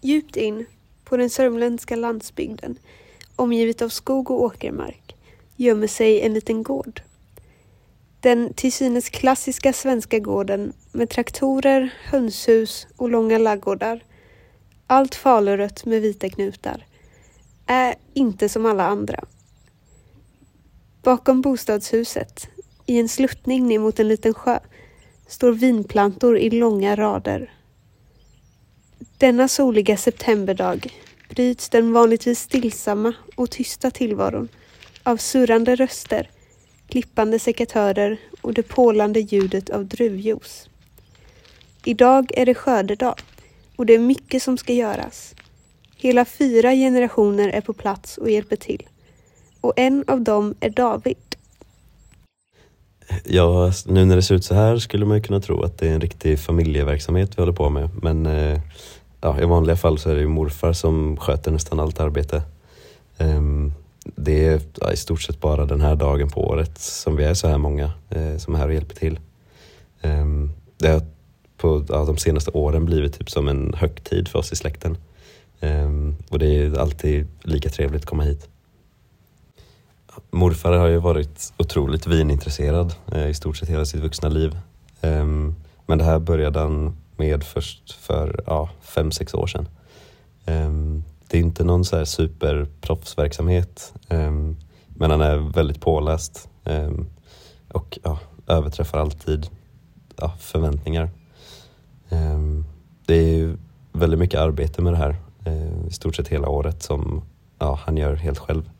Djupt in på den sörmländska landsbygden, omgivet av skog och åkermark, gömmer sig en liten gård. Den till synes klassiska svenska gården med traktorer, hönshus och långa laggårdar, allt falurött med vita knutar, är inte som alla andra. Bakom bostadshuset, i en sluttning ner mot en liten sjö, står vinplantor i långa rader. Denna soliga septemberdag bryts den vanligtvis stillsamma och tysta tillvaron av surrande röster, klippande sekatörer och det pålande ljudet av druvjuice. Idag är det skördedag och det är mycket som ska göras. Hela fyra generationer är på plats och hjälper till. Och en av dem är David. Ja, nu när det ser ut så här skulle man kunna tro att det är en riktig familjeverksamhet vi håller på med. Men eh, ja, i vanliga fall så är det ju morfar som sköter nästan allt arbete. Ehm, det är ja, i stort sett bara den här dagen på året som vi är så här många eh, som är här och hjälper till. Ehm, det har på ja, de senaste åren blivit typ som en högtid för oss i släkten. Ehm, och det är alltid lika trevligt att komma hit. Morfar har ju varit otroligt vinintresserad eh, i stort sett hela sitt vuxna liv. Men det här började han med först för ja, fem, sex år sedan. Ehm, det är inte någon så här superproffsverksamhet ehm, men han är väldigt påläst ehm, och ja, överträffar alltid ja, förväntningar. Det är väldigt mycket arbete med det här eh, i stort sett hela året som ja, han gör helt själv.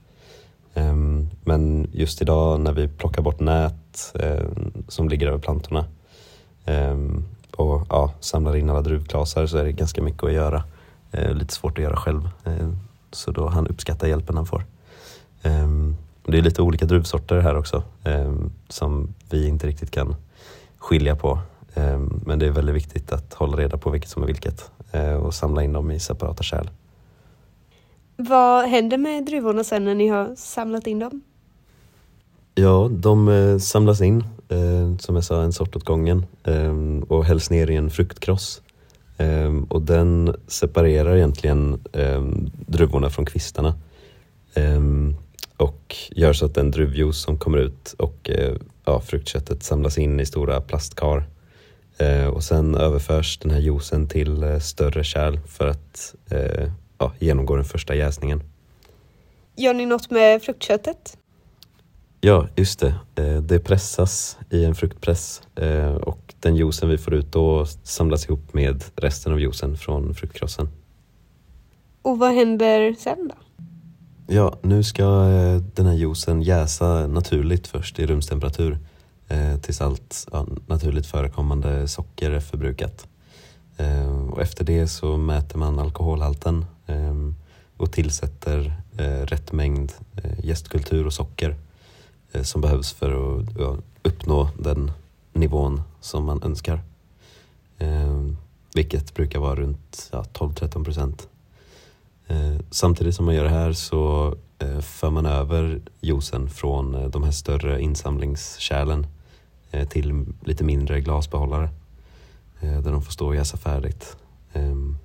Men just idag när vi plockar bort nät eh, som ligger över plantorna och ja, samlar in alla druvklasar så är det ganska mycket att göra. Eh, lite svårt att göra själv. Eh, så då han uppskattar hjälpen han får. Ehm, det är lite olika druvsorter här också ehm, som vi inte riktigt kan skilja på. Ehm, men det är väldigt viktigt att hålla reda på vilket som är vilket eh, och samla in dem i separata kärl. Vad händer med druvorna sen när ni har samlat in dem? Ja, de eh, samlas in, eh, som jag sa, en sort åt gången eh, och hälls ner i en fruktkross. Och den separerar egentligen druvorna från kvistarna och gör så att den druvjuice som kommer ut och ja, fruktköttet samlas in i stora plastkar. och sen överförs den här juicen till större kärl för att ja, genomgå den första jäsningen. Gör ni något med fruktköttet? Ja, just det. Eh, det pressas i en fruktpress eh, och den juicen vi får ut då samlas ihop med resten av juicen från fruktkrossen. Och vad händer sen då? Ja, nu ska eh, den här juicen jäsa naturligt först i rumstemperatur tills allt ja, naturligt förekommande socker är förbrukat. Och efter det så mäter man alkoholhalten och tillsätter rätt mängd gästkultur och socker Eh, som behövs för att uppnå den nivån som man önskar. Ehm, vilket brukar vara runt 12-13 procent. Eh, samtidigt som man gör det här så eh, för man över juicen från de här större insamlingskärlen till lite mindre glasbehållare där de får stå och jäsa färdigt. Ehm,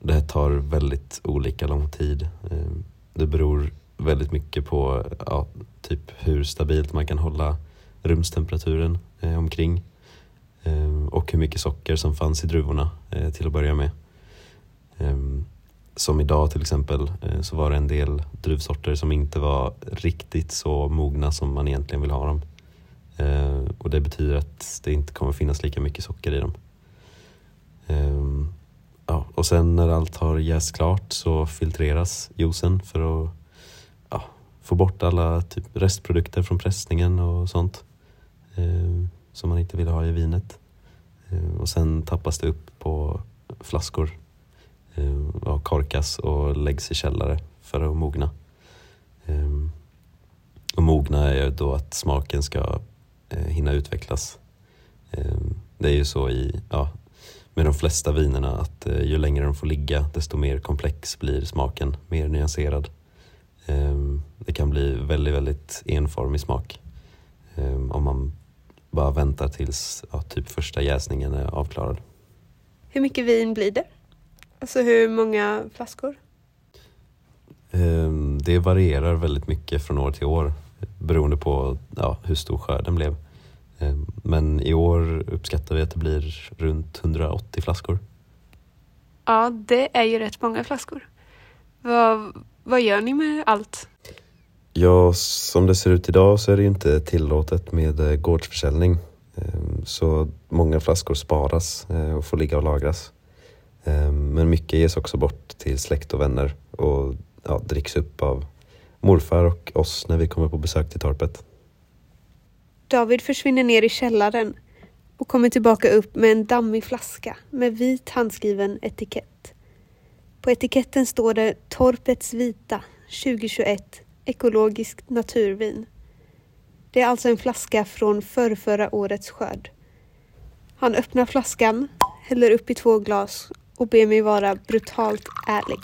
det här tar väldigt olika lång tid. Ehm, det beror väldigt mycket på ja, typ hur stabilt man kan hålla rumstemperaturen eh, omkring eh, och hur mycket socker som fanns i druvorna eh, till att börja med. Eh, som idag till exempel eh, så var det en del druvsorter som inte var riktigt så mogna som man egentligen vill ha dem. Eh, och det betyder att det inte kommer finnas lika mycket socker i dem. Ehm, ja, och sen när allt har jäst klart så filtreras juicen för att få bort alla typ restprodukter från pressningen och sånt eh, som man inte vill ha i vinet. Eh, och sen tappas det upp på flaskor, eh, och korkas och läggs i källare för att mogna. Eh, och mogna är då att smaken ska eh, hinna utvecklas. Eh, det är ju så i ja, med de flesta vinerna att eh, ju längre de får ligga desto mer komplex blir smaken, mer nyanserad. Ehm, det kan bli väldigt, väldigt enformig smak ehm, om man bara väntar tills ja, typ första jäsningen är avklarad. Hur mycket vin blir det? Alltså hur många flaskor? Ehm, Det varierar väldigt mycket från år till år beroende på ja, hur stor skörden blev. Men i år uppskattar vi att det blir runt 180 flaskor. Ja, det är ju rätt många flaskor. Vad, vad gör ni med allt? Ja, som det ser ut idag så är det inte tillåtet med eh, gårdsförsäljning. Ehm, Så många flaskor sparas eh, och får ligga och lagras. Ehm, Men mycket ges också bort till släkt och vänner och ja, dricks upp av morfar och oss när vi kommer på besök till torpet. David försvinner ner i källaren och kommer tillbaka upp med en dammig flaska med vit handskriven etikett. På etiketten står det Torpets Vita 2021 ekologiskt naturvin. Det är alltså en flaska från förrförra årets skörd. Han öppnar flaskan, häller upp i två glas och ber mig vara brutalt ärlig.